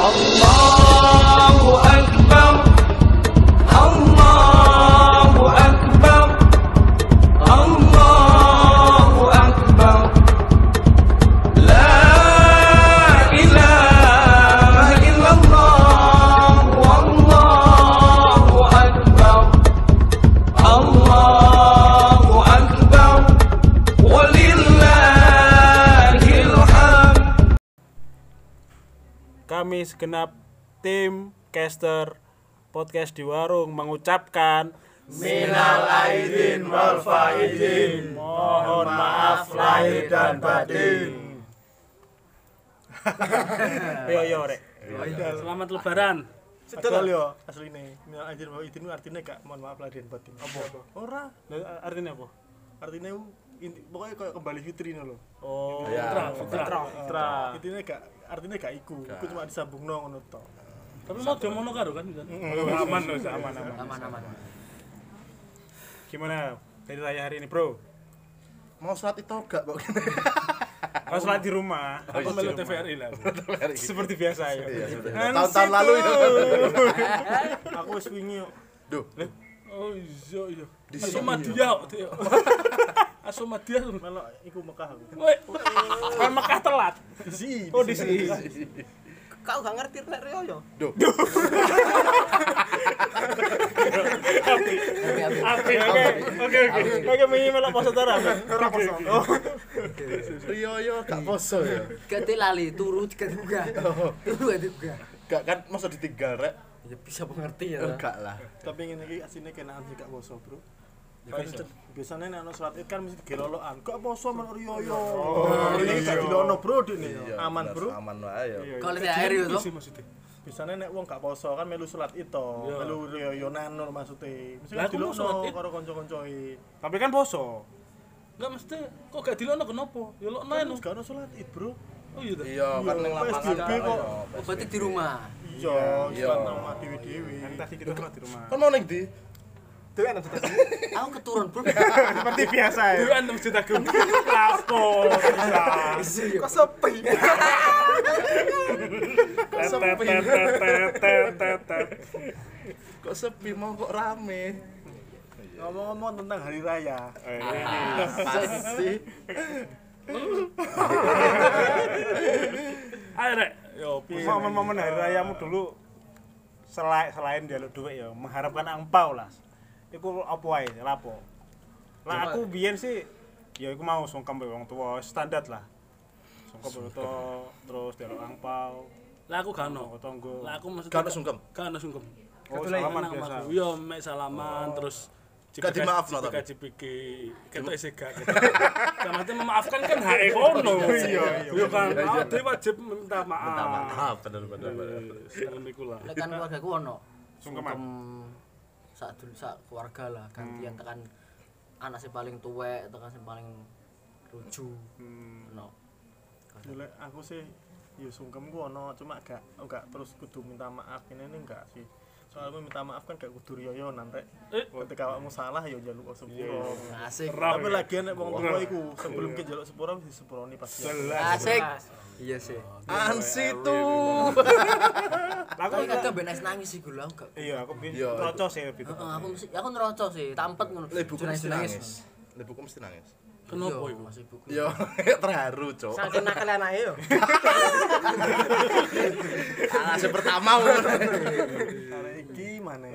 好 segenap tim caster podcast di warung mengucapkan Minal aidin wal faidin. mohon maaf lahir dan batin. Yo yo rek. Selamat lebaran. Sedal yo asline. Minal aidin wal faidin artinya gak mohon maaf lahir dan batin. Apa? Ora. Artinya apa? Artinya pokoknya kayak kembali fitri no lho. Oh, Ya. fitrah, fitrah. Intinya gak artinya gak iku. Iku cuma disambung no ngono tok. Tapi mau dia mono karo kan? Aman loh, aman aman. aman aman Gimana dari raya hari ini, Bro? Mau sholat itu gak kok? Kalau sholat di rumah, Aku melu TVRI lah. seperti biasa ya. Iya, Tahun-tahun lalu itu. Aku wis wingi yo. Duh, Oh iya iya. Kok dia. Asomadia. Melok iku Mekah aku. Woi, Kan Mekah telat. Si. Oh, di sini. kau gak ngerti lek Rio yo duh. Oke, oke, oke, oke. Oke, minimal poso tara. Ora poso. Oh, Rio yo gak poso ya. gak lali turu gak dibuka turu gak kan masa ditinggal rek. ya bisa mengerti ya Enggak lah. tapi ngene iki asline kenaan sih gak poso, Bro. Kan biasanya nek ana salat Id kan mesti digelolokan. Gak poso men riyo yo. Ini gak dilono, Bro, dene. Iya, Aman, Bro. Aman wae ya. kalau lihat air yo sih maksudnya. Biasanya nek wong gak poso kan melu salat to. Iya. Melu riyo-riyonan lho maksude. Mesti kan dilono Id. karo kanca-kancoe. Tapi kan poso. Enggak mesti kok gak dilono kenapa? Ya lo Kan nang. gak ono salat Id, Bro. Oh iya. Iya, kan ning lapangan kok. oh, berarti di rumah Iya, Iya. salat nama dewi-dewi. Kan tadi kita di rumah. Kan mau ning di? Aku keturun bro Seperti biasa ya. Dewan masjid agung. Lapo. Kok sepi? Kok sepi mau kok rame? Ngomong-ngomong tentang hari raya. Apa sih? Ayo rek. Yo, Momen-momen hari rayamu dulu selain selain jaluk duit ya mengharapkan angpau lah. Iku apa wae lapo. Lah aku biyen sih ya iku mau sungkem wong tua standar lah. Sungkem mbek tua terus jaluk angpau. lah aku gak ono. Lah aku maksudnya Gak ono sungkem? Gak ono sungkem. Oh, salaman biasa. Iya, mek salaman terus Gak dimaafno tapi? Jika JPK ketok isih gak. Karena itu memaafkan kan hak ekono. Iya, iya. kan. Ah, dia wajib minta maaf. Minta maaf, bener bener lah. kan keluarga ku ono Sungkeman. Sak dulu sak keluarga lah gantian tekan anak sing paling tuwek tekan sing paling lucu. Hmm. no Ya, lek aku sih ya sungkem ku ono cuma gak enggak terus kudu minta maaf. Ini ini enggak sih. Soalnya minta maaf kan gak kudu riyoyonan rek Eh. ketika awakmu salah ya jaluk sepuro. Asik. Tapi lagi nek wong tua iku sebelum ke jaluk sepuro mesti sepuroni pasti asik iya sih Ansi tuh. Lah aku tapi kadang ben nangis nangis sih lah enggak iya aku biyen Iya. rocos sih lebih Heeh, aku mesti aku sih tampet ngono Lebuku Nangis- mesti nangis. nangis. Lebuku mesti nangis. Kenapa Iya, buku Yo, terharu, Cok. Saking nakal anake yo. Alasan pertama Karena iki mana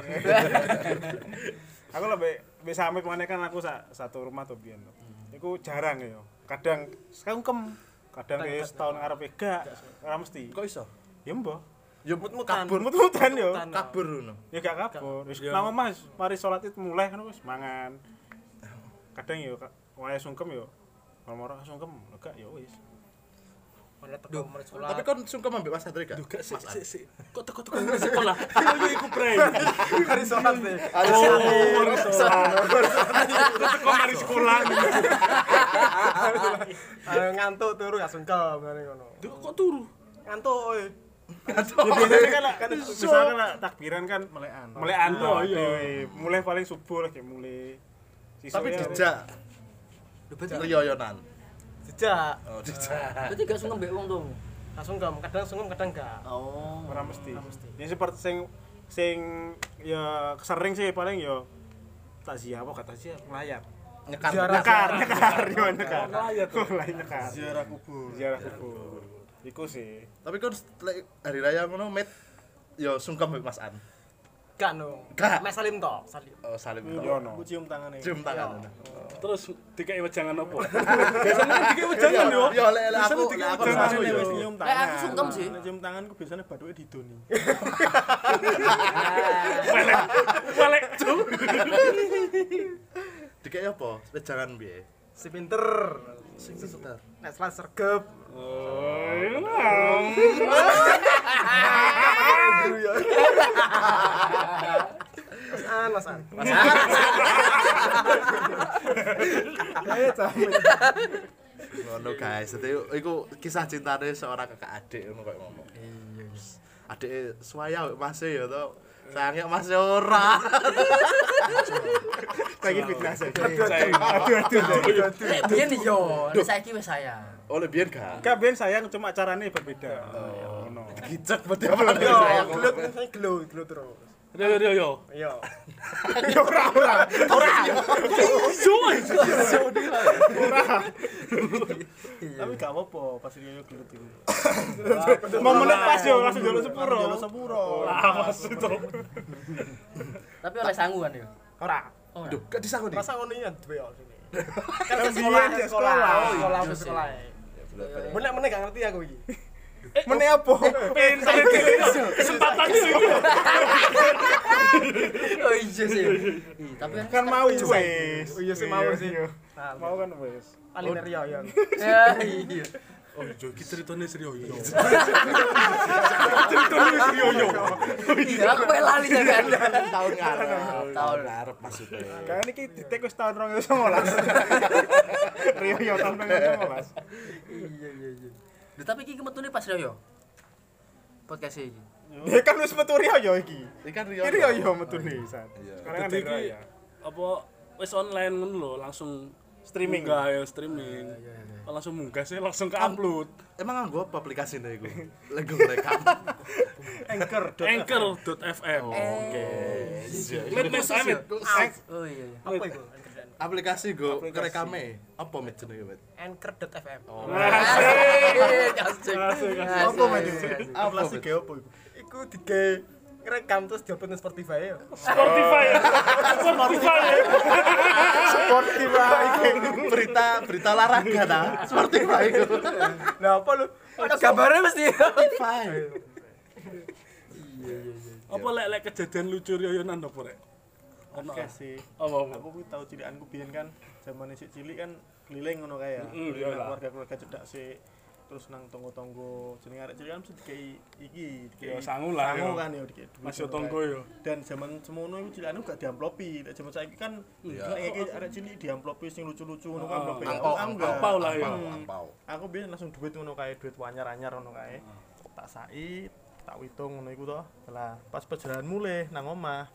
aku lebih bisa amit mana kan aku sa, satu rumah tuh biyen tuh. Iku jarang ya. Kadang sungkem, kadang ya setahun ngarep gak, ora mesti. Kok iso? Ya mbah. Yo Mut-mutan. kabur, Mut-mutan yo. kabur ngono. Ya gak kabur. Wis nang omah wis mari salat itu mulai kan wis mangan. Kadang yo wae sungkem yo. Moro-moro sungkem, gak ya wis. Sekolah. Tapi kon sungkem ambek Mas Andre gak? Duh, gak sih, sih, sih. Kok teko-teko sekolah. Yo iku prank. hari sholat deh. Oh, teko mari sekolah. Ayo ngantuk turu gak sungkem ngene ngono. Duh, kok turu? Ngantuk oi. Ya biasanya kan kan misalkan lah takbiran kan melekan melekan toh. iya. Mulai paling subuh lagi mulai. Tapi ya, dijak riyoyonan. Dijak. Oh, dijak. berarti gak sungkem mbek wong tuh Gak sungkem, kadang sungkem kadang gak. oh ora mesti. Ya seperti sing sing ya sering sih paling ya takziah apa kata takziah layar. Nyekar. Nyekar, nyekar, yo nyekar. Mulai nyekar. Ziarah kubur. Ziarah kubur. Iku sih. Tapi kan hari raya ngono met yo sungkem mbek Mas An. Gak no. Gak. Mes salim to, salim. Oh, salim Yo to. no. Aku cium tangannya. Cium tangan. Terus dikai wejangan apa? Biasanya kan dikai wejangan yo. Yo lek lek aku aku sama jam yo. wis nyium Lek tangan. aku sungkem sih. Nek cium tanganku biasanya baduke didoni. Welek. Welek cu. Dikek apa? Wejangan piye? Si pinter. Sing sebentar. Nek salah sergep. Oh, iya. Mas An, Mas An. Ayo camen. Ngono guys, dadi iku kisah cintane seorang kakak adik ngono koyo ngomong. Iya. Adik suwaya mbek Mas ya to. Sayangnya Mas ora. Lagi fitnah saja. Aduh, aduh. Lek biyen yo, nek saiki wis saya. Oleh biyen gak? Gak ben sayang cuma caranya berbeda. Ngono. Gicek berarti apa lagi Yo, sayang. gelut saya gelut, gelut terus. Yo yo yo. Iya. Tapi gak apa-apa pas Rio gelut iku. Momennya pas yo langsung jaluk sepuro. Jaluk sepuro. Awas itu. Tapi oleh sangu kan yo. Ora. Oh, Duh, gak disangoni. Masa ngono iki duwe sini. Kan Kan biyen sekolah, dia sekolah, sekolah. sekolah, Iya sekolah. Bener-bener gak ngerti aku iki. Mene apa? Pinter iki. Kesempatan iki. Oh iya sih. Ih, tapi kan Kan mau wes. Oh iya sih, mau sih. Nah, Mau kan wes. paling Rio ya. Ya iya. Oh iya, iki ceritane serius yo. Iya, aku pengen lali ya kan. tahun ngarep. Tahun. Ngarep maksudnya. Kan iki ditek wis tahun 2019. Rio yo tahun 2019. Iya iya iya. Duh, tapi iki metune pas yo. Podcast iki. Ya kan wis metu Rio yo iki. Iki kan Rio. Rio yo metune San. Iya. Sekarang kan Rio iki ya. apa wis online ngono lho, langsung Streaming. munggah ya streaming. Langsung munggah sih langsung ke upload. Emang nganggo apa aplikasinya iku? Lego rekam. Anchor. Anchor.fm. Oke. Met mes amit. Oh iya iya. Apa itu? Aplikasi go kerekame. Apa met jenenge met? Anchor.fm. Asik, asik. Asik, asik. Apa? Apa, Aplikasi ge apa iku? Iku dige ngerekam terus diupload nang Spotify ya. Spotify. Spotify. Seperti berita berita olahraga ta. Seperti iku. Lah apa lu? Gambarnya mesti. Spotify. Apa lek lek kejadian lucu riyonan apa rek? Ono. Oke sih. Apa apa? Aku kuwi tau cilikanku biyen kan zaman isih cilik kan keliling ngono kae ya. Mm, Keliling iya lah. keluarga-keluarga cedak sih. Terus nang tonggo-tonggo jeneng arek cilik kan mesti dikei iki, dikei sangu lah sangu yo. kan ya dikei duit. Mas yo ngono tonggo yo. Dan zaman semono iku cilikanku gak diamplopi. Nek zaman saiki kan Iya. nek iki arek cilik diamplopi sing lucu-lucu ngono kan Ah, amplopi. Enggak. Angpau lah ya. Angpau. Aku biyen langsung duit ngono kae, duit anyar-anyar ngono kae. Tak sai, tak hitung ngono iku to. Lah, pas perjalanan mulai nang omah.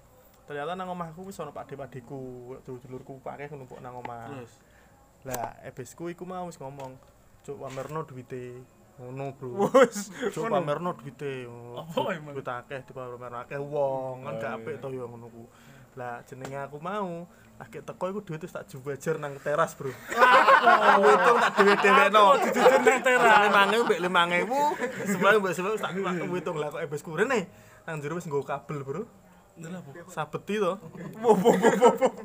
Ternyata nang omahku wis ana pakde-pakdeku, dulur-dulurku pakai numpuk nang omah. Terus Lah, ebesku iku mau wis ngomong, "Cuk, pamerno duwite." Ngono, Bro. Wes. Cuk, pamerno duwite. Apa emang? Duit akeh dipamerno akeh wong, kan gak apik to ya ngono ku. Lah, jenenge aku mau Lagi teko iku duit wis tak jubajar nang teras, Bro. Aku hitung tak dhewe-dhewekno. Jujur nang teras. lima ngewu mbek lima ngewu sebelah mbek sebelah tak tak hitung lah kok ebesku rene nang jero wis nggo kabel bro Ndelok apa? sabeti to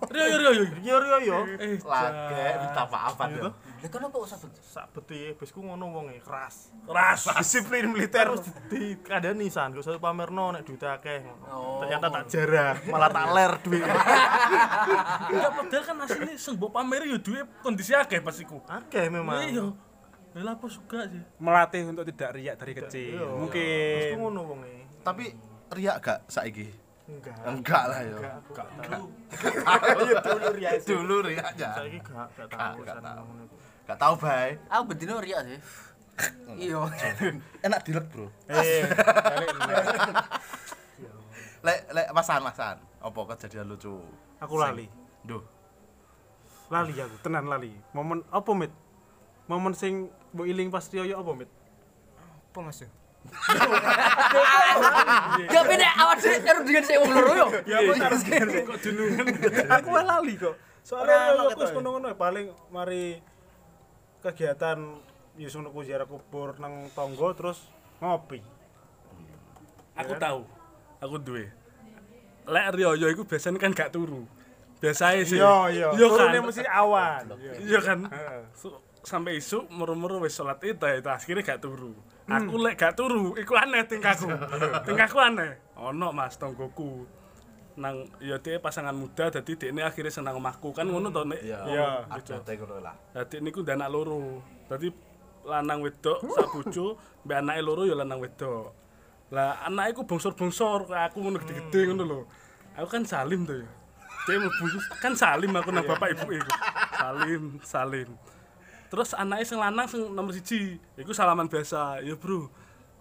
Riyo riyo riyo. yo yo yo Eh, Lagi minta maafan Gitu. ya. Lah kan apa kok sabet? sabeti ebesku ngono wonge keras keras. disiplin militer terus di kandani san kok satu pamerno nek duit akeh ngono ternyata tak jarah malah tak ler duit Enggak padahal kan asline sing mbok pameri yo duwe kondisi akeh pas iku. akeh memang Iya. Lah apa suka sih? Melatih untuk tidak riak dari kecil. Iya. Mungkin ngono wonge Tapi riak gak saiki? Enggak Enggak lah yo. enggak aku gak tahu ayo dulu ya Dulu riaknya. saiki gak gak tahu gak san tahu. ngono iku. Gak tau bae. Aku bendino riak sih. Iya. Enak dilek, Bro. eh. Lek lek masan masan. Apa kejadian lucu? aku lali. Duh. Lali aku, tenan lali. Momen apa, Mit? Momen sing mbok iling pas riyo apa, Mit? Apa Mas? Gak beda awak dhewe karo dengan sing wong loro yo. Ya apa karo Kok jenengan aku lali kok. Soalnya ono aku wis ngono-ngono paling mari kegiatan ya sono ku ziarah kubur nang tonggo terus ngopi. aku tahu. Aku duwe. Lek Rioyo iku biasanya kan gak turu. Biasae sih. Iya iya. Iya kan. Mesti awan. Iya kan. Sampai isuk muru-muru wis salat id itu akhirnya gak turu. Aku lek gak turu, iku aneh tingkahku. tingkahku aneh. Ono Mas tonggoku. Nang ya dia pasangan muda dadi dekne akhirnya senang omahku kan ngono to nek. Iya. Iya. Ada ngono lah. Dadi niku ndak anak loro. Dadi lanang wedok sak bojo, mbek anake loro ya lanang wedok. Lah anake ku bongsor-bongsor kayak aku ngono gede-gede ngono lho. Aku kan salim tuh ya. Dia kan salim aku nang bapak ibu iku. Salim, salim. Terus anaknya sing lanang sing nomor siji, iku salaman biasa. Ya, Bro.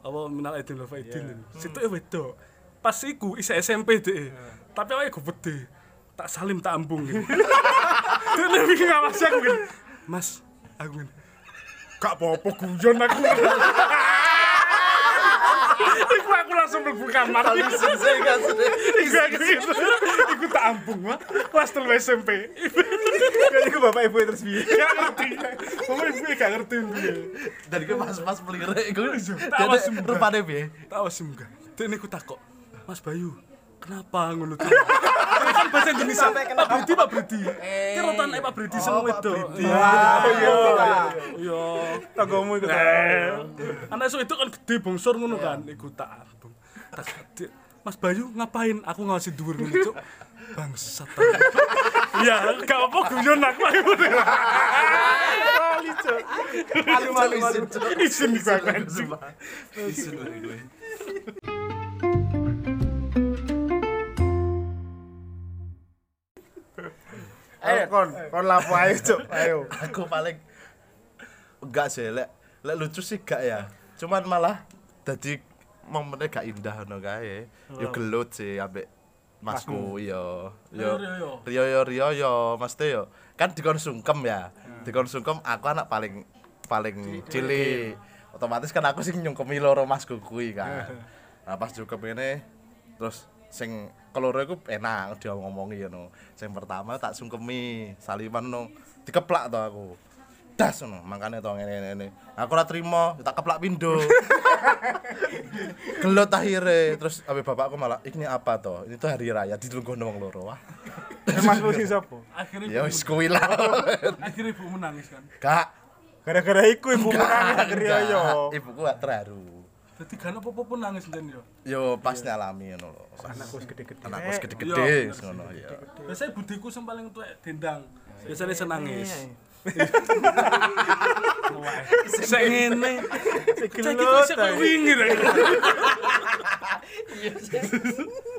Apa minal aidin wal faidin. Situ e wedok. Pas iku isih SMP deh. Tapi awake gede. Tak salim tak ambung. gitu. Dia lebih ngawasi aku gini. Mas, aku gini. Gak apa-apa guyon aku. Aku langsung mlebu kamar. Sih kan sedih. Iku gitu. Tak ambung mah. Kelas 3 SMP. Kayak iku bapak ibu terus piye? Gak ngerti. Pokoknya ibu gak ngerti piye. Dan iku pas-pas pelire iku. Tawa Jadi sumpah. rupane piye? Tahu sih enggak. Dene ku takok. Mas Bayu, kenapa ngono tuh? Kan bahasa Indonesia. Pak Bridi, Pak Bridi. Ki rotan eh, Pak Bridi sing wedok. Iya. Iya. Tanggomu iku. Eh, anak isu itu kan gede bongsor ngono kan, iku tak ambung. Tak gede. Mas Bayu ngapain? Aku ngawasi dhuwur ngono, Cuk. Bangsat. Iya, gak apa guyon aku. Malu malu malu. Isin banget. Isin lagi gue. Ayo kon, kon lapo ayo cuk, ayo. Aku paling enggak sih, lek lek lucu sih gak ya. Cuman malah dadi momennya gak indah ngono kae. Yo gelut sih ambek masku yo. Yo Rio yo Rio yo mesti yo. Kan dikon sungkem ya. Dikon sungkem aku anak paling paling cilik. Otomatis kan aku sing nyungkemi loro masku kuwi kan. Nah pas cukup ini terus sing keloro iku enak dia ngomongi ngono. Sing pertama tak sungkemi, saliman no dikeplak to aku. Das ngono, makane to ngene-ngene. Aku ora trimo, tak keplak pindo. Gelut akhirnya terus abe bapakku malah ini apa toh? Ini tuh hari raya ditunggu wong loro wah. Mas sing sapa? Akhirnya Ya ibu- wis kuwi lah. akhirnya ibu menangis kan. Gak. Gara-gara iku ibu nangis tak kira yo. Ibuku gak terharu. Jadi kan apa-apa pun nangis dan yo. Yo pas nyalami ngono lho. Anakku wis gede-gede. Anakku wis Iya, gede-gede ngono ya. Biasanya budiku yang paling tua dendang. Biasanya senangis. Saya ngene. Saya kira saya kok wingir ya.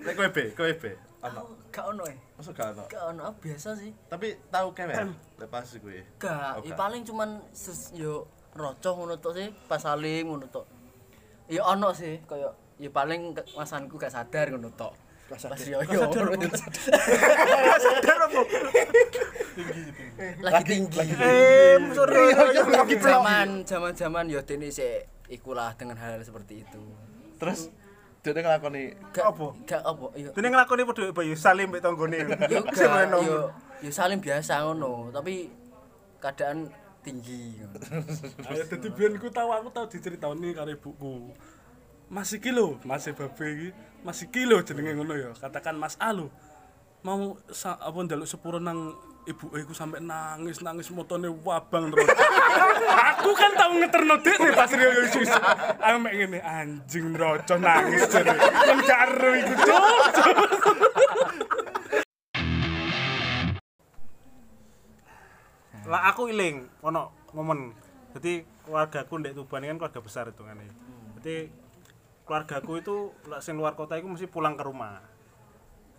Nek kowe be, kowe be. Ono. Gak ono e. Masuk gak ono. Gak ono biasa sih. Tapi tahu kewer lepas kuwi. Gak, Oh, ya gak. paling cuman yo rocoh ngono tok sih, pas salim ngono tok. Ya ono sih, kaya ya paling ke- masanku gak sadar ngono tok. Pas yo yo. Lagi tinggi. Eh, sorry. Lagi zaman zaman-zaman yo dene sik ikulah dengan hal, hal seperti itu. Terus dia ngelakoni Gak Apa? Gak apa, yo Dene nglakoni padha Bayu Salim mbek tanggone. yo yo salim biasa ngono, tapi keadaan tinggi. Ayo dadi biyen ku tahu aku tahu diceritani karo ibuku. Mas iki lho, Mas Babe iki, Mas iki lho jenenge ngono ya. Katakan Mas A lho. Mau sa, apa njaluk sepuro nang ibu iku sampe nangis nangis motone wabang terus. aku kan tau ngeterno nih pas Rio yo susu. Aku mek ngene anjing nroco nangis jare. Kan gak iku. Lah aku iling ono momen. Jadi keluargaku ndek Tuban kan keluarga besar itu kan. Jadi keluargaku itu lek sing luar kota itu mesti pulang ke rumah.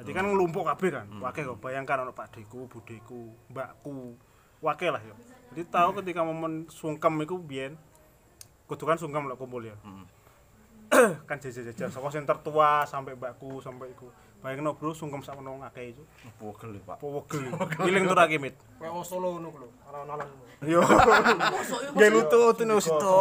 Jadi kan ngelumpuk kabeh kan. Wake kok bayangkan ono pakdeku, budeku, mbakku. Wake lah yo. Jadi tahu ketika momen sungkem iku biyen kudu kan sungkem lek kumpul ya. kan jajar-jajar saka sing tertua sampai mbakku sampai iku. Bayangno bro sungkem sak menung akeh iku. Pogel Pak. Powegel. Iling tur aki mit. Kayak wong Solo ngono ku lho, alon-alon. Yo. Gak lutut no situ.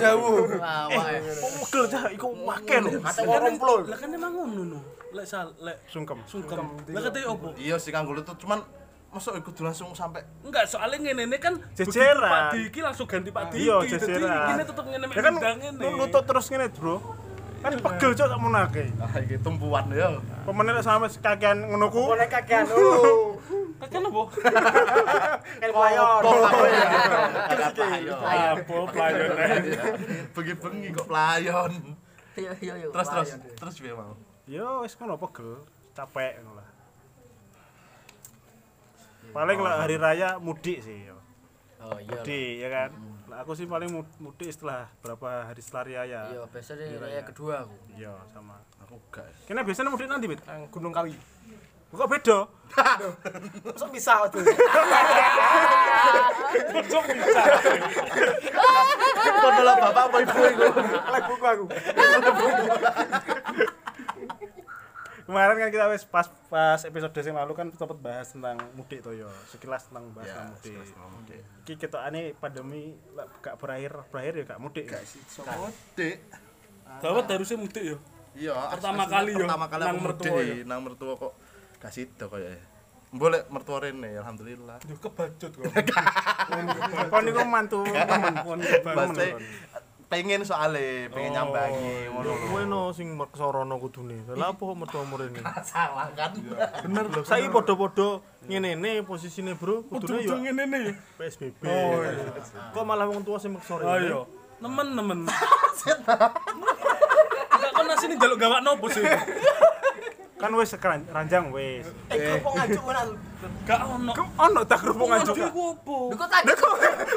Dawuh. Awake. Powegel cah iku akeh lho. Wong romplo. Lah kan emang ngono no. Lek sal lek Sungkem. sungkem. Lah kate opo? Iya sih kanggo lutut cuman masuk ikut langsung sampai Enggak, soalnya ngene ini kan Jejeran. Pak Diki langsung ganti Pak Diki. Iya, jejeran. Ini tetep ngene mek Ya kan ngene. lutut terus ngene, Bro. Kan pegel cok tak menake. ah iki tumpuan ya. Pemenang sampe kakean ngono ku. Boleh kakean oh. Kakek apa? Kayak layon. Apa pelayan Bengi-bengi kok pelayon. Iya iya iya. Terus terus deh. terus piye mau? Yo wis ngono pegel, capek ngono lah. Paling lah hari raya mudik sih yo. Oh iya. Mudik ya kan. Aku sih paling mud- mudik setelah berapa hari setelah raya. Iya, biasanya raya kedua aku. Iya, sama. Aku gak. Kena biasanya mudik nanti, Bit. Nang Gunung Kawi. Kok beda? Masuk bisa tuh. Kok adalah bapak apa ibu iku? Lek buku aku. Kemarin kan kita wis pas pas episode yang lalu kan sempat bahas tentang mudik to yo. Sekilas tentang bahas Ya, tentang mudik. sekilas tentang mudik. Iki ketokane pandemi lah gak berakhir, berakhir ya gak mudik. Gak sih. Mudik. Dawet harusnya mudik yo. Iya, Pertama kali yo, Pertama kali nang mertua nang mertua kok gak sida kaya. Boleh mertua rene alhamdulillah. Yo kebacut kok. Kon niku mantu temen kon Pasti pengen soalnya, pengen nyambangi ngono lho. Kowe no sing meksorono kudune. Lah apa kok mertua mrene? Salah kan. Bener lho. Saiki padha-padha ngene-ne posisine, Bro. Kudune yo Kudu ngene nih. PSBB. Oh, iya. Kok malah wong tua sing meksor Ayo. Nemen-nemen. Enggak kon asine njaluk gawak nopo sih? kan wis ranjang wis. Eh, kerupuk ngajuk mana tuh? Gak ono. Ono tak kerupuk Ngajuk? Lho kok tak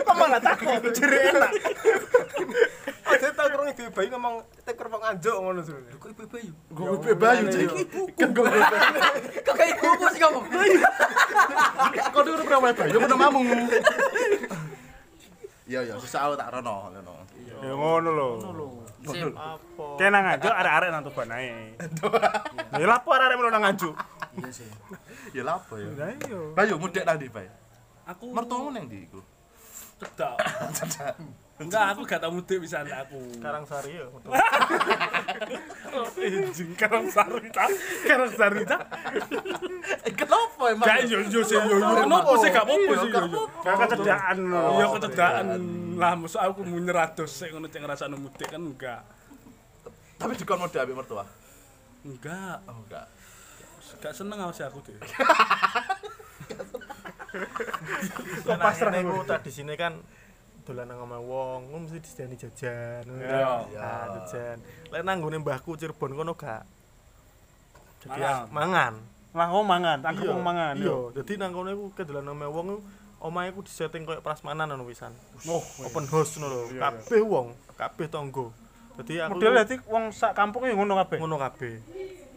Kok malah takut jere enak. Tak kerung ibu bayi ngomong tek kerupuk ngajuk ngono tuh. kok ibu bayu. Gue bebe bayu cek. Kan gue bebe. Kok kayak ibu sih ngomong. Kok dulu pernah bayu pernah mamung. Iya iya, susah aku tak rono ngono. Ya ngono lho. Sip. Apa? Kena ngajuk arek-arek nang tuban ae. Ya lapo arek-arek melu nang ngajuk. Iya sih. Ya lapo ya. Lah iya. Bayu mudik nang ndi, Bay? Aku Mertuamu nang ndi iku? cedak. Enggak, aku gak tau mudik bisa anak aku. Karang Sari ya. Anjing karang sarita. Karang sarita. Eh kenapa emang? Gak yo yo sih yo yo. Kenapa sih gak apa-apa sih yo yo. Gak kecedaan lho. Iya kecedaan lah mosok aku mau nyerados sik ngono cek ngrasakno mudik kan enggak. Tapi dikon mudik ambek mertua. Enggak, Oh enggak. gak seneng aku sih aku tuh. Kok pasrah iku tradisine kan dolan nang omah wong, ngono mesti disediani jajan. Iya. jajan. Lek nang nggone mbahku Cirebon kono gak. Jadi Mangan. mangan. Lah kok mangan, tak kerupuk mangan. Iya, dadi nang kono iku kedolan nang omah wong iku omahe iku disetting koyo prasmanan ngono pisan. Oh, Open house ngono lho. Kabeh wong, kabeh tangga. Dadi aku model dadi wong sak kampung ya ngono kabeh. ngono kabeh.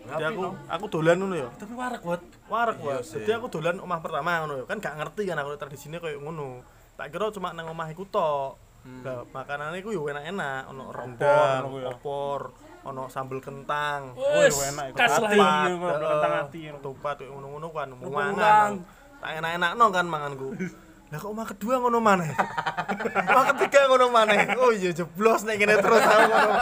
Jadi aku aku dolan ngono ya. Tapi warak buat Warek Iya wae. sih. Jadi aku dolan omah pertama ngono ya. Kan gak ngerti kan aku tradisine koyo ngono. Tak kira cuma nang omah iku tok. Lah makanane iku yo enak-enak, ono rendang, opor, ono sambel kentang. Oh, enak iku. kas lah ngono, kentang ati. Tupat ngono-ngono kan mangan. udang. Tak enak-enakno kan manganku. Lah kok omah kedua ngono maneh. omah ketiga ngono maneh. Oh iya jeblos nek kene terus aku ngono.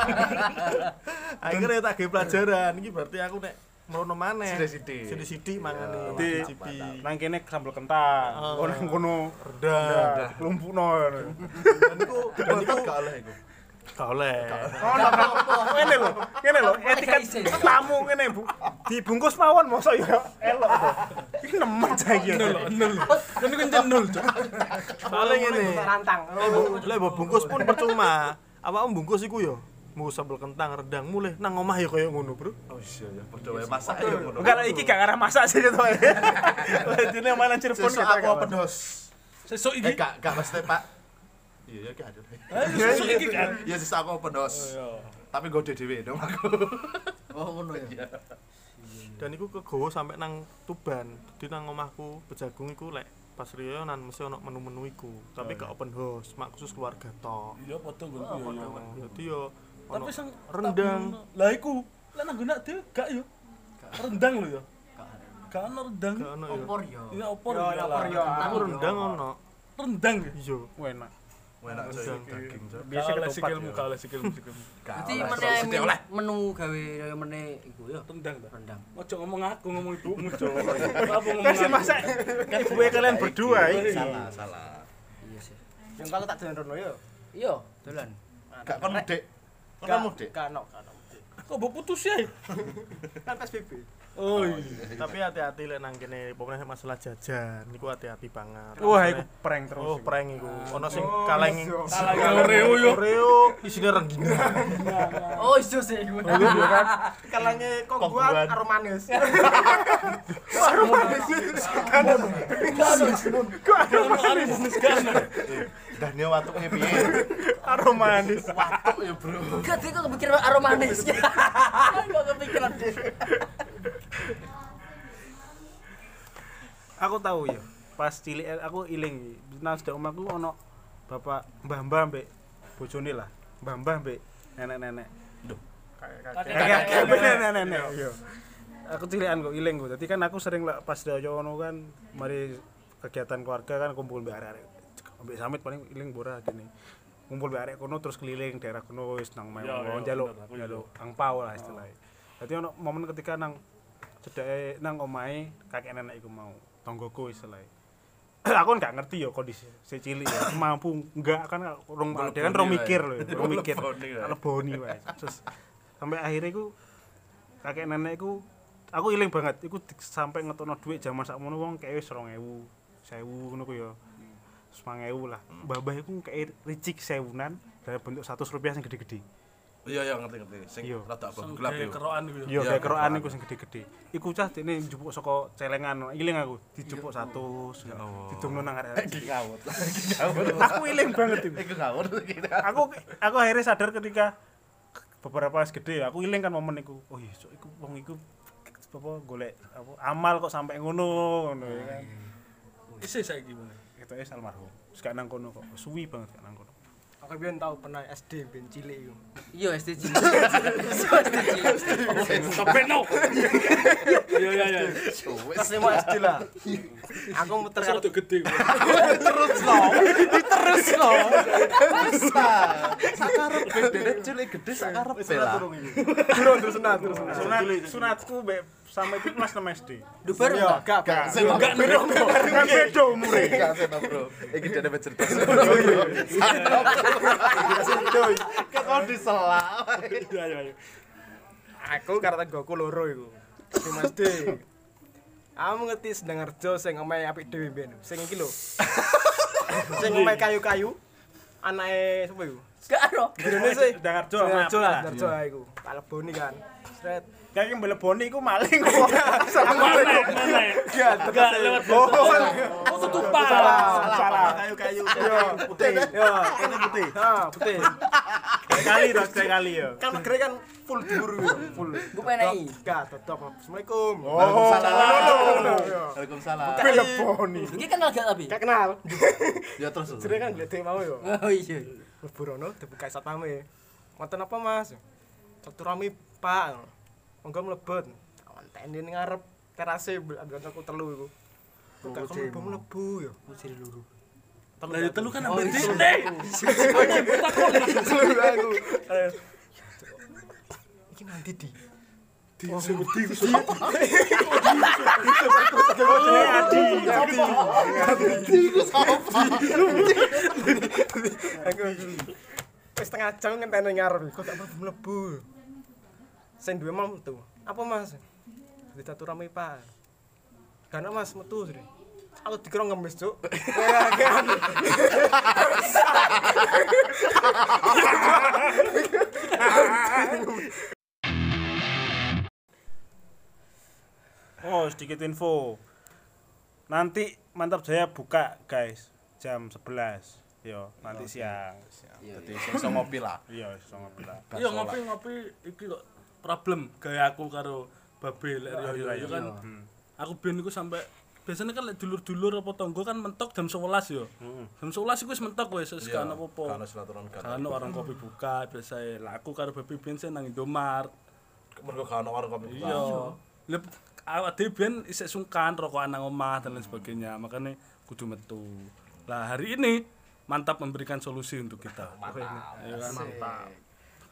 Akhirnya tak ge pelajaran. Iki berarti aku nek merono maneh. Sithik-sithik. Sithik-sithik mangane. Di Cicipi. nang kene sambel kentang. Oh. Ngono ngono. Rendang. Lumpukno. Dan iku dan iku gak oleh iku. gak oleh. Ono ngene lho, ngene lho, etiket tamu ngene Bu. Dibungkus mawon mosok ya elok to. Iki nemen cah iki. nol nol. Kan kan nol. Cok. Soale ngene. Rantang. Mbok bungkus pun percuma. Awakmu bungkus iku yo mau sambel kentang rendang mulai nang omah ya kaya ngono, Bro. Oh iya ya, padha wae masak ya ngono. Enggak lah iki gak arah masak sih gitu. Dene mana Cirebon Sesuk kita aku house. Sesuk Eh iki. gak gak mesti Pak. Iya ya gak ada. Ayo sesuk iki kan. Ya sesuk aku open house. Tapi gede dhewe dong aku. Oh ngono ya. Dan iku kegowo sampe nang Tuban. Dadi nang omahku Bejagung iku lek pas riyonan mesti ono menu-menu iku, tapi gak open house, mak khusus keluarga tok. Iya gue yo yo. Dadi yo Tapi sang rendang. Lah iku, lek nang nggonak dhewe gak yo. Rendang lho yo. Gak ono rendang. Ya. Opor yo. Ini opor Yo, opor lah. yo. Aku rendang ono. Rendang ya. Iya. enak Enak daging biasa ketupat sikilmu, yo. oleh sikilmu, sikilmu. Oleh, meneh menu gawe kaya meneh iku yo. Rendang ta. Rendang. Ojo ngomong aku, ngomong ibumu, Cok. Apa ngomong aku? masa kan gue kalian berdua iki Salah, salah. Iya sih. Yang kalau tak dolan rono yo. Iya, dolan. Gak kon mudik. Kan mudik. Ono. Kok mbok putus ya? Kan PSBB. Oh iya. Tapi hati-hati lek nang kene pokoknya masalah jajan niku hati-hati banget. wah iku prank terus Oh, iku. prank iku. Ono sing kaleng Salah Oreo yo. Oreo isine rengginang. Oh, iso sih iku. Kalangnya kok Kok gua buat. karo manis. Ono ari bisnis kan. Dahnya watuknya piye? aroma manis. Watuk ya, Bro. Gak dia kok kepikiran aroma manis. Kok kepikiran? Deh. aku tahu ya. Pas cilik aku iling. Nang sedek omahku ono bapak mbah-mbah mbek bojone lah. Mbah-mbah mbek nenek-nenek. Kakek. Nenek-nenek. Iya. Aku cilikan kok iling kok dadi kan aku sering lah pas doyo ngono kan mari kegiatan keluarga kan kumpul mbek arek-arek mbek samit paling iling bora gini kumpul mbek arek kono terus keliling daerah kono wis nang Ya, ya, njaluk bener, aku njaluk angpau lah istilahnya. Dadi ono momen ketika nang cedeke nang omahe kakek nenek iku mau. Tonggoku istilahnya. Aku kan gak ngerti ya kondisi si cilik ya. Mampu enggak kan rong dia kan rong mikir loh ya, rong mikir. Leboni wae. terus sampai akhirnya iku kakek nenek iku aku iling banget. Iku di- sampai ngetokno duit zaman sakmono wong kayak wis 2000 1000 ngono ku ya 5000 lah babah iku kayak ricik sewunan dalam bentuk 100 rupiah sing gede-gede Iya, iya ngerti ngerti. Sing Iya. rada abang gelap kayak ya. kerokan iku yo. Iya, Iya, kayak kerokan kerokan. iku sing gede-gede. Iku cah dene njupuk saka celengan, iling aku, dijupuk 100. Ya Allah. Didungno nang arek. Iki ngawur. Iki ngawur. Aku iling banget itu. Iku ngawur. Aku aku akhirnya sadar ketika beberapa wis gede, aku iling kan momen iku. Oh iya, iku wong iku apa golek apa amal kok sampai ngono ngono ya kan. Isih saiki meneh. Itu es almarhum. Gak nang kono kok. Suwi banget gak nang kono. Aku biyen tau pernah SD ben cilik iku. Iya, SD cilik. SD cilik. Sampai no. Iya iya iya. Pas lima SD lah. Aku muter rada gede. Terus lo. Terus lo. Bisa. Sakarep dene cilik gede sakarep lah. durung terus sunat terus sunat. Sunat sunatku sama itu kelas 6 SD. Lu baru enggak? Enggak, enggak baru. Enggak beda umur. Enggak sama, Bro. Iki cerita. Santai. Kita kok diselak. Ayo ayo. Aku karo tanggoku loro iku. Mas SD. Aku ngerti sedengar jo sing omahe apik dhewe ben. Sing iki lho. Sing omahe kayu-kayu. Anake sapa iku? Gak ono. Gedene sih. Darjo, Darjo lah, Darjo. Iku. Kaleboni kan. Sret. Kayak yang beleboni iku maling kok. Mana mana. Enggak lewat Oh, Oh, tutupan. Salah, salah. Kayu-kayu. Yo, putih. Yo, ini putih. Ha, putih. Kali dong, kali ya. Kan negeri kan full iku. Full. Gue penai. Gak tetep. Assalamualaikum. Waalaikumsalam. Waalaikumsalam. Beleboni. Iki kenal gak tapi? Gak kenal. Ya terus. Jadi kan gede mau yo. Oh iya. Mlebu rono dibuka satpame. Wonten apa, Mas? Satu rame, Pak. Monggo mlebet. Wonten ning ngarep terase ambil aku telu iku. Kok gak mlebu mlebu yo. Muciri luru. Lah telu kan ambil dene. Telu aku. Iki nanti di. Aku wis setengah jam ngenteni ngarep kok tak mlebu mlebu. Sing duwe mau metu. Apa Mas? Ditatu rame Pak. Karena Mas metu sih. Aku dikira ngemis, Cuk. Oh, sedikit info. Nanti Mantap Jaya buka, guys. Jam 11. Yo, nanti siang. Jadi sing iso ngopi lah. Iya, iso ngopi lah. Iya ngopi-ngopi iki kok problem gaya aku karo Babe lek Rio Rio kan. Aku ben iku sampe biasanya kan dulur-dulur apa tonggo kan mentok jam 11 yo. Jam 11 iku wis mentok wis wis ono apa-apa. Kan silaturahmi kan. Kan warung kopi buka biasa lah aku karo Baby Ben sih nang Indomart. Mergo gak ono warung kopi buka. Iya. Lep awak dhewe ben isih sungkan rokokan nang omah dan lain sebagainya. Makanya kudu metu. Lah hari ini mantap memberikan solusi untuk kita. Mantap. mantap.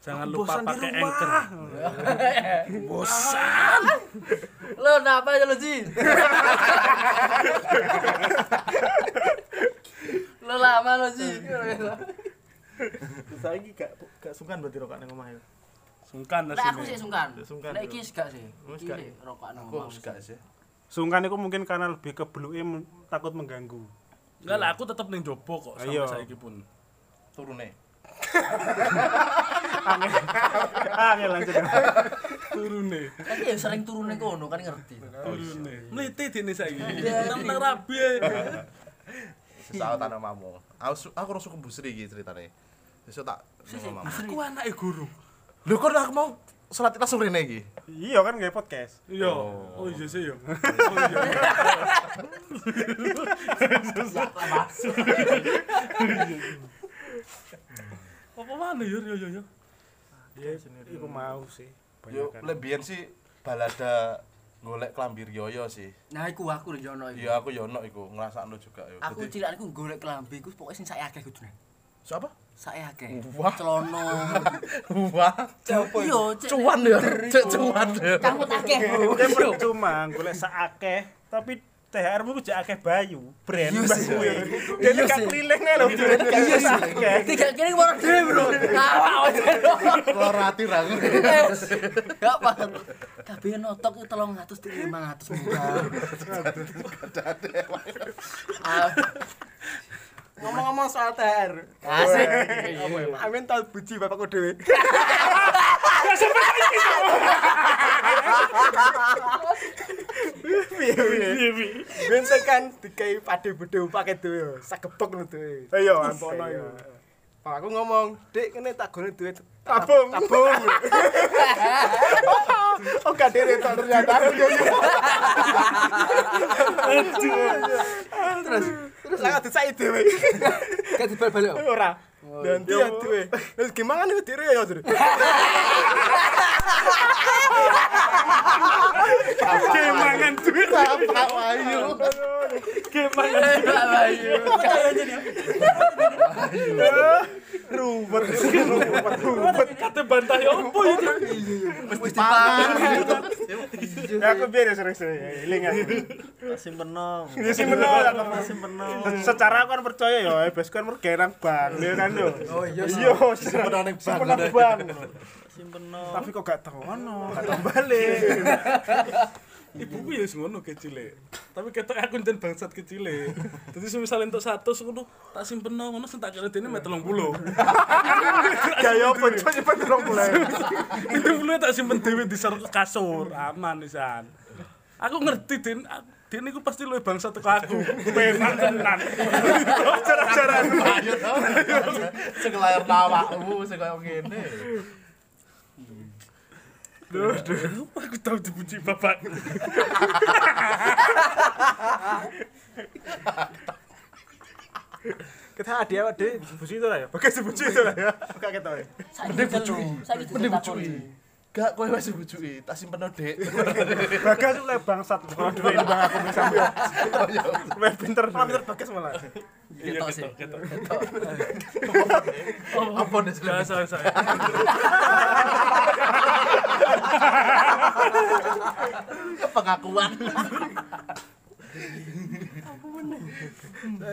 Jangan lupa Bosan di pakai rumah. anchor. Lo kenapa ya lo Ji? Lo lama lo Ji. Saiki gak gak sungkan berarti rokok nang omah ya. Sungkan Lek aku sih sungkan. Sungkan, bro. iki sih gak sih. Wis gak. sih rokok nang Aku omah. gak sih. Sungkan itu mungkin karena lebih ke bluke men- takut mengganggu. Enggak lah aku tetep ning jopo kok Iya. sampai saiki pun. Turune. Angel lanjut. Turune. Tapi ya sering turune kono kan ngerti. Turune. Mliti dene saiki. Nang rabi. ae. Sesaat tanah mamu. Aku aku rasa kebusri iki ceritane. Besok tak ngomong. Aku anake guru. Lho kok aku mau salat langsung rene iki. Iya kan gak podcast. Iya. Oh iya sih yo. Oh iya. Apa mana yo yo yo yo. Iya, iku mau sih. Yo lebihan sih balada golek klambi Rioyo sih. Nah iku aku lho jono iku. Iya aku yo ono iku ngrasakno juga yo. Aku cilik aku golek kelambi iku pokoke sing sak akeh kudune. Siapa? Sak akeh. Wah. Celono. Wah. Iya, cek. Cuan ya. Cek cuan ya. Kamu akeh. Dia percuma golek sakakeh tapi THR mu jek akeh bayu, brand Iya sih. bayu. Iya Dia gak sih. keliling lho. Iya sih. Tiga kene ngono dhewe, Bro. Awak aja. Loro ati ra. Gak paham. Kabeh notok itu 300 tik 500 murah. Ah, Ngomong-ngomong soal THR. Asik. Amin tau buji bapakku dhewe. Piye piye. Ben tekan dikai pade bodhe paket dhewe. Sagepek ngono dhewe. Iya, Ampono iku. Bapakku ngomong, "Dik, kene tak gone duit Tabung. tabung." Oh, gak dhewe tok ternyata. Terus terus lah disai dhewe. Gak dibal-balik. Ora. Nanti ya dhewe. Terus gimana nih dhewe ya, Dur? Kemangan duit. Apa wayu. Ruwet, ruwet, ruwet. Kate bantah yo opo yo. Wis dipangan. Ya aku biar ya sering-sering. Aku. Simpeno. Ya sih bener aku. Simpeno. Secara aku kan percaya ya, bes kan mergo nang kan yo. Oh iya. Iya, Simpenan ning bank. simpenan bank. Simpeno. Tapi kok gak tau ono, gak tau balik. Ibuku ya wis ngono kecile. Tapi ketok aku jan bangsat kecile. Dadi semisal entuk 100 ngono tak simpenno ngono sing tak kira dene met 30. Gaya apa dong mulai. Itu dulu tak simpen dhewe di kasur, aman pisan. Aku ngerti Den, Den iku pasti luwih bangsa teko aku. Penak tenan. Cara-cara Ayo to. Sing layar awakmu sing koyo ngene. Duh, duh. Aku tau dipuji bapak. kita dia dia buci itu lah ya. Pakai buci itu lah ya. Gak ketau ya. Mending. Saiki Mending bucuki. Gak kowe wis bucuki, tak simpenno Dik. Bagas lah bangsat. Kalau ini bang aku bisa ambil. Lebih pinter. Malah pinter bagas malah. Iya, Ketok sih. ketok, ketok. Apa nih Salah, salah, salah. pengakuan.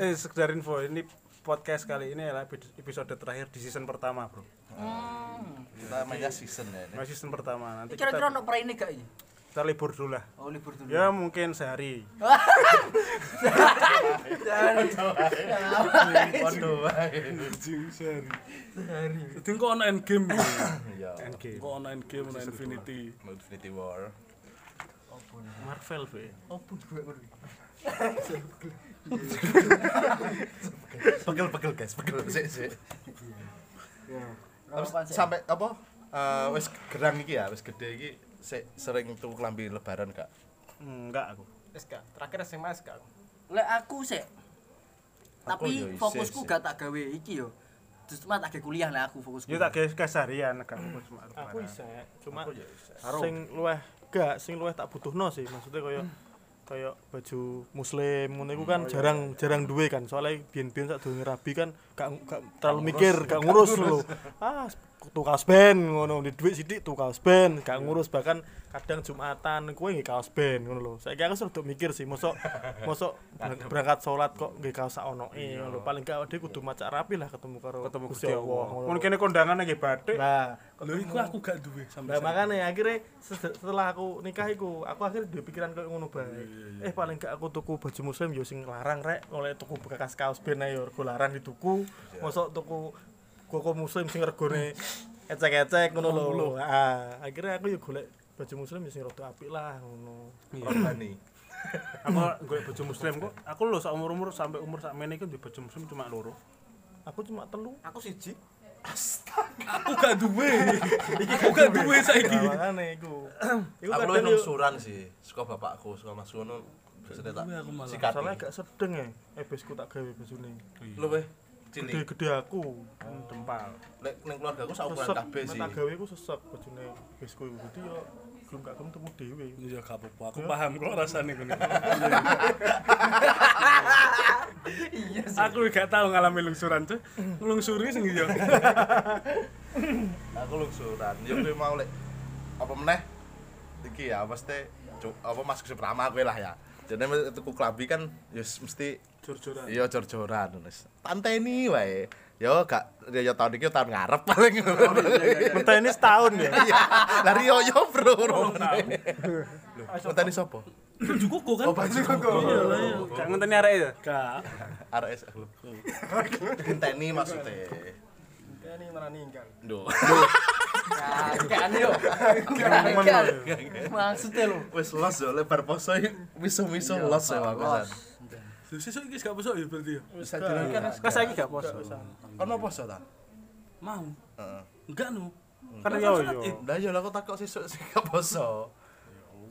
Eh, sekedar info ini podcast kali ini adalah episode terakhir di season pertama bro. Kita mainnya season ya ini. Masih season pertama nanti Kira-kira kita, ono praine gak iki? kita libur dulu lah. Oh libur dulu. Ya mungkin sehari. Waduh. wae. Jadi kok ono endgame. Iya. Endgame. Kok ono endgame, ono infinity. Infinity War. Marvel be. Pegel-pegel guys, pegel sik sik. Terus sampai apa? Eh wis gerang iki ya, wis gede iki sik sering tuku klambi lebaran gak? Enggak aku. Wis gak. Terakhir SMA wis gak. Lek aku sih. Aku Tapi yo isih, fokusku gak tak gawe iki yo. Justru mah tak gawe kuliah lah aku fokusku. Ya tak guys keseharian gak fokus cuma Aku bisa, cuma sing luweh gak sing luweh tak butuhno sih maksudnya koyo koyo baju muslim ngono iku kan jarang jarang duwe kan soalnya biyen-biyen sak durunge rabi kan gak gak terlalu mikir gak ngurus lho. Ah tuku kaos band ngono. Di duit sithik tuku kaos band gak ngurus. Bahkan kadang jumatan nggih kaos band ngono lho. Saiki aku sedok mikir sih mosok mosok berang- berangkat salat kok nggih kaos ono ngono paling gak ade kudu macak rapi lah ketemu karo ketemu Gusti Allah ngono Mungkin kondangan lagi batik. Nah, Lho iku aku gak duwe sampe. Nah, makanya akhirnya setelah aku nikah iku, aku akhirnya duwe pikiran kayak ngono bae. Eh paling gak aku tuku baju muslim yo sing larang rek, oleh tuku bekas kaos band ae yo rego larang dituku. Mosok tuku koko muslim sing regone ecek-ecek ngono lho. Ah, akhirnya aku yo golek baju muslim yo sing rada apik lah ngono. Rohani. Aku golek baju muslim kok. Aku lho sak umur-umur sampai umur sak mene iku di baju muslim cuma loro. Aku cuma telu. Aku siji. Aku gak duwe. Iki aku gak duwe saiki. Makane iku. Iku Aku kadang lungsuran sih. Suka bapakku, suka masku ngono. Biasanya tak sikat. soalnya agak sedeng ya, ebesku tak gawe bajune. Cilik. Gede-gede aku. Dempal. Lek ning keluarga aku saukuran sesek kabeh sih. tak gawe ku sesek bajune besku iku jadi yo gelem gak gelem temu dhewe Iya gak apa-apa. Aku paham kok rasane ngono. Iya Aku gak tau ngalami lungsuran tuh. Lungsuri sing iya. Aku lungsuran. Yo kowe mau lek apa meneh? Iki ya mesti apa Mas Suprama kowe lah ya. Jadi tuku klambi kan ya mesti Jor-joran. iya jor-joran. Tanteni wae. Yo gak ya ya tahun iki tahun ngarep paling. Menteni setahun ya. Iya. Lah Rio yo bro. Menteni sapa? Baju koko kan? Oh baju koko. Iya lah iya. Gak ngenteni arek ya. Gak. RS aku. Menteni maksudnya. Ini mana ninggal. Duh. Yo. Maksudnya lho. Wis los yo lebar poso miso-miso los ya Los. Mas. Sesuk iki gak besok ya berarti ya. Wis dilakukan Kan saiki gak poso. Ono poso ta? Mau. Heeh. Enggak no. Kan yo yo. Lah yo lah kok takok sesuk sing gak poso.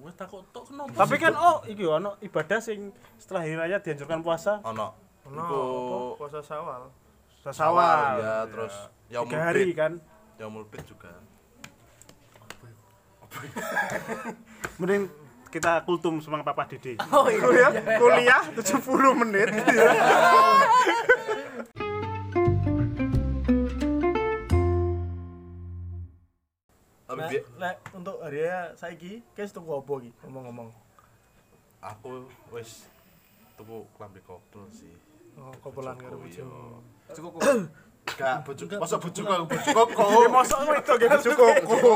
Wes takut tok kenapa? Tapi kan oh iki yo ono ibadah sing setelah hari raya dianjurkan puasa Ono. ono puasa sawal sawal. ya terus yaumul Tiga hari kan. Yaumul bid juga. Mending kita kultum semang Papa Dede. Oh iya. Kuliah 70 menit. Lek, bi- lek untuk hari raya saiki guys tuku apa iki ngomong-ngomong aku wis tuku klambi kopel sih. oh kopelan karo bojo iya. Cukup Gak bojo masa bojoku aku bojo koko. Mosok kowe itu ge baju koko. Koko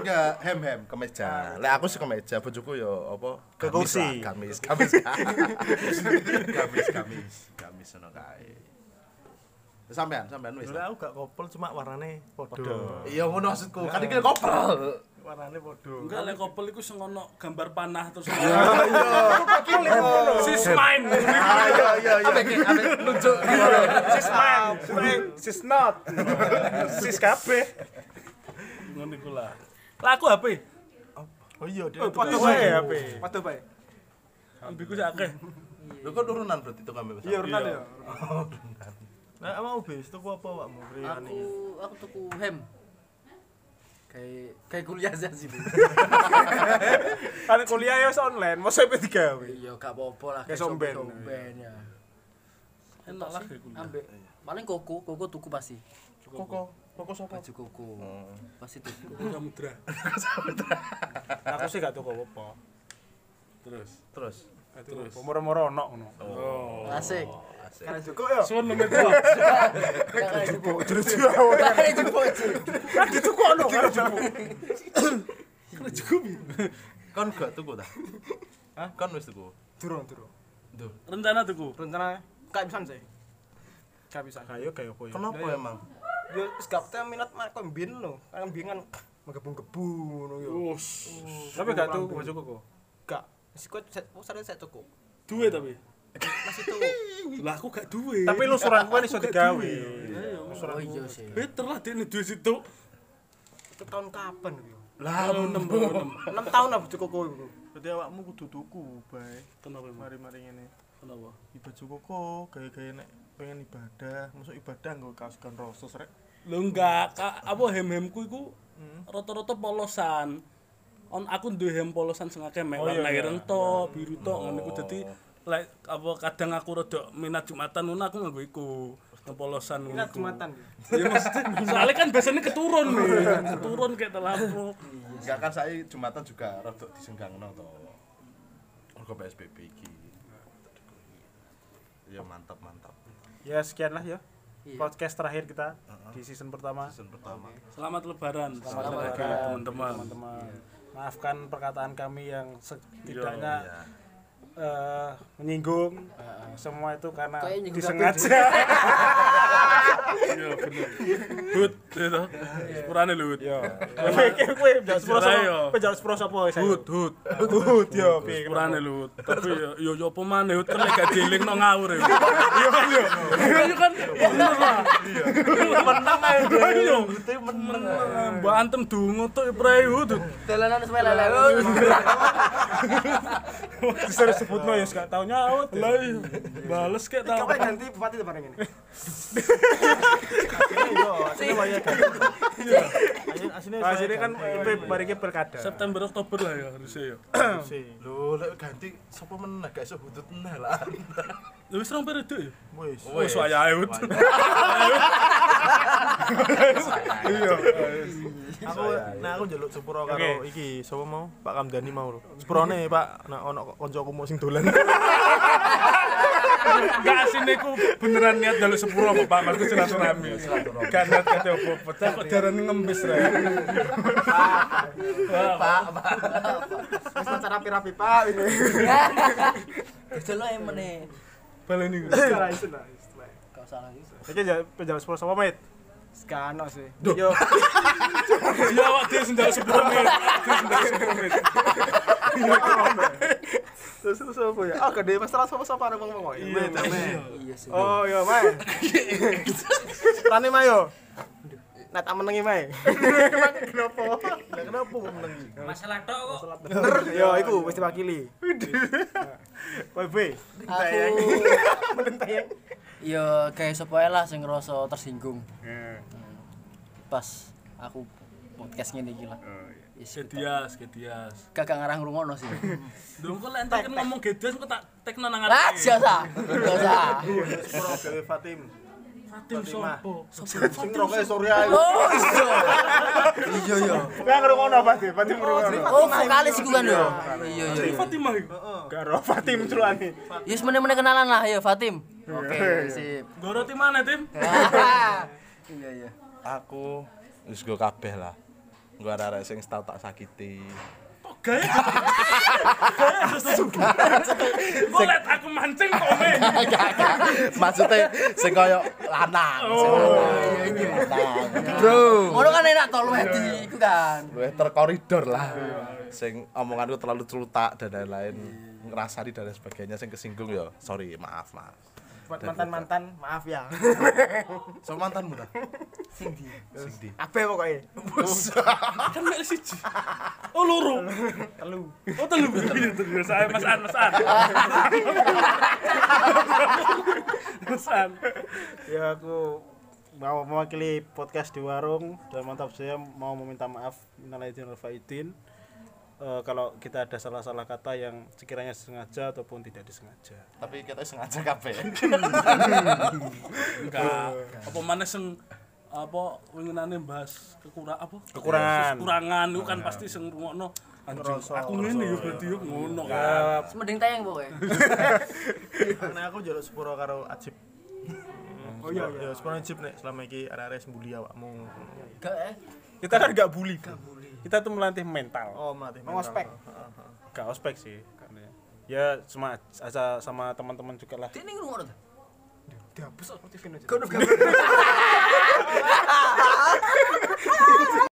enggak hem hem kemeja. Lek aku sih kemeja bojoku yo apa? Ke kursi. lah, Gamis, gamis. Gamis, gamis. Gamis ngono kae. Sampean, sampean wis. Lek aku gak kopel cuma warnane padha Iya ngono maksudku. Kan iki kopel. Warnane padha Enggak lek kopel iku sing ono gambar panah terus. Sis mine. Ah iya iya iya. Ambek ambek nunjuk. Sis mine. Sis not. Sis kabeh. Ngono iku lah. Lah aku HP. oh iya dia Oh, foto wae HP. Foto bae. Ambiku sak akeh. Lu kok turunan berarti itu kami Iya, Ronaldo ya. Nah, mau bis tuku apa awakmu Aku aku tuku hem. Kayak kayak kuliah aja sih. Kan kuliah ya online, mosok EP digawe. Iya gak apa-apa lah. Kayak somben. somben ya. Enak lah. Ambek paling koko, koko tuku pasti. Koko, koko sapa? Baju koko. Pasti tuku. Samudra. Aku sih gak tuku apa-apa. Terus. Terus. Terus. Moro-moro ono ngono. Oh. Asik. Karena cukup ya. Suwun nomor dua. Kakak jupuk. Terus Kakak jupuk. Ci. kan dituku ono kan Kon gak tuku ta? Hah? Kon wis tuku. Durung, durung. Duh. Rencana tuku. Rencana gak bisa sih. Gak bisa. Kayo kayak apa ya? Kenapa emang? Yo wis gak minat mak kok mbien lho. Kan mbien kan menggebu-gebu ngono yo. Us. Tapi gak tuku baju koko. Gak. Wis kok set oh saya set cukup. Duwe tapi. Masih tuh. Lah aku gak duwe. Tapi lu suran kan iso digawe. Oh iya sih. better lah dia duwe situ. Itu tahun kapan yo? Lah, Kalau 6 tahun. 6 tahun lah cukup kok. Berarti awakmu kudu tuku bae. Kenapa? Mari-mari ngene. Kenapa? Di baju koko gaya-gaya nek pengen ibadah, masuk ibadah nggo kaos gan rosos rek. Lho enggak, Kak, apa hem-hemku iku Hmm. rata-rata polosan. On aku duwe hem polosan sing akeh mek Oh, iya, warna iya. ireng to, biru to ngono iku dadi lek apa kadang aku rada minat Jumatan ngono aku nganggo iku. Hem polosan ngono. Minat. Jumatan. Ya maksudnya soalnya kan biasanya keturun nih, keturun kayak terlalu. Enggak kan saya Jumatan juga rada disenggangno to. Mergo PSBB iki. Ya mantap mantap. Ya sekian lah ya. Iya. Podcast terakhir kita di season pertama. Season pertama. Selamat lebaran, Selamat selamat lebaran, teman-teman. Maafkan perkataan kami yang setidaknya Iya. eh, menyinggung. Semua itu karena disengaja. Iya bener. Hut, itu. Sepurane lho, Hut. Yo. Kowe sepuro Ayo. sapa? Kowe jauh sepuro sapa saya? Hut, hut. Hut yo piye Sepurane lho, Hut. Tapi yo yo yo apa maneh Hut kan gak dieling nang ngawur ya. Iya kan yo. Iya kan. Bener lah. Menang ae. Iya. Meneng. Mbak Antem dungo tok prei Hut. Hut. Dolanan sepele lele. Disuruh sebutno ya gak tau nyaut. Lah iya. Bales kayak tau. Kapan ganti bupati depan ini? Sini kan bariki pilkada. September Oktober lah ya harusnya ya. Lho lek ganti sapa meneh gak iso hudut meneh lah. Wis rong periode ya. Wis. Wis wayahe Hut. Iya. Aku nah aku njaluk sepuro karo iki sapa mau? Pak Kamdani mau lho. Sepurone Pak, nek ono kancaku mau sing dolan. Gak asine ku beneran niat jaluk sepuro kok Pak, maksud silaturahmi. Gak niat kate opo-opo. Cak kok darane ngembis ra. Pak, Pak. Wis pacar rapi-rapi Pak ini. Dodol ae meneh. Baleni. Ora iso lah. Gak usah lagi. Iki penjawab sepuro sapa, Mit? Sekano sih. Yo. Ya awak dia sendal sepuro menit. Dia sendal sepuro menit. Terus terus apa ya? Ah, gede masalah sapa-sapa arep ngomong kok. Iya, Iya sih. Oh, yo, Mai. Rani Mayo. Nah, tak menengi Mai. Kenapa? Lah kenapa kok menengi? Masalah tok kok. Bener, yo iku wis diwakili. Kowe B. Aku Yo kayak sapa ae lah sing ngerasa tersinggung pas aku podcast ngene iki lah. Yes, Gedias, gedias. Kagak ngarah ngrungokno sih. Lho kok lek entek ngomong gedias kok tak tekno nang Lah, ati. jasa. Jasa. Gawe Fatim. Fatim sopo? Sing roke Surya iku. Oh, iya. Iya, iya. Kowe ngrungokno apa sih? Fatim ngrungokno. Oh, vokalis iku kan yo. Iya, iya. iya. Fatimah iku. Gak ro Fatim celane. Yes, meneh-meneh kenalan lah ya Fatim. Oke, sip. Goroti mana, Tim? Iya, iya. Aku wis go kabeh lah. Gua arek sing tau tak sakiti. Kok gaya? Gaya sesuatu. Kok liat aku mancing komen. Maksudnya sing lanang, sing lanang. Bro, Ngono kan enak tol wedi iku kan. luwih terkoridor lah. Sing omonganku terlalu celutak dan lain-lain. Ngerasani dan sebagainya sing kesinggung ya. Sorry, maaf, maaf. Buat mantan-mantan, maaf ya. So mantanmu ta? Sing di. Sing di. Kabeh pokoke. Kan mek siji. Oh, loro. Telu. Oh, telu. Iya, telu. Saya Mas An, Mas An. Mas An. Ya aku mau mewakili podcast di warung dan mantap saya mau meminta maaf minal aidin wal faizin. Eh, kalau kita ada salah-salah kata yang sekiranya sengaja ataupun tidak disengaja. Tapi kita sengaja kabeh. Enggak. Apa mana sing apa winginane bahas kekurang apa Kekurangan. kekurangan itu kan pasti sing ngrungokno anjing aku ngene yo berarti yo ngono kan Semending tayang pokoke. Nah aku njaluk sepuro karo Ajib. Oh iya, iya. sepuro Ajib nek selama iki arek-arek sing bully awakmu. Gak eh. Kita kan gak bully. Kita tuh melatih mental. Oh, melatih Mau ospek. Gak ospek sih. karena Ya cuma sama teman-teman juga lah. Ini ngrungokno Dihapus TV aja. Kono